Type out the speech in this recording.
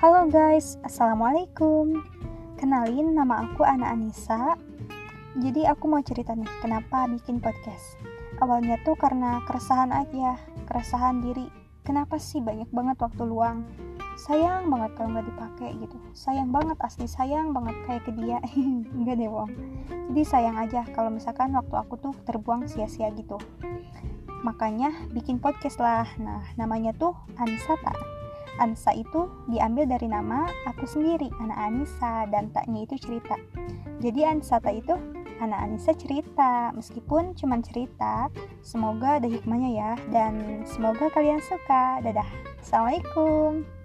Halo guys, Assalamualaikum. Kenalin nama aku Ana Anissa. Jadi aku mau cerita nih kenapa bikin podcast? Awalnya tuh karena keresahan aja, keresahan diri. Kenapa sih banyak banget waktu luang? Sayang banget kalau nggak dipakai gitu. Sayang banget, asli sayang banget kayak ke dia. Enggak deh bohong Jadi sayang aja kalau misalkan waktu aku tuh terbuang sia-sia gitu. Makanya bikin podcast lah. Nah, namanya tuh Ansata. Ansa itu diambil dari nama aku sendiri, anak Anissa, dan taknya itu cerita. Jadi Ansata itu anak Anissa cerita, meskipun cuma cerita, semoga ada hikmahnya ya, dan semoga kalian suka. Dadah, Assalamualaikum.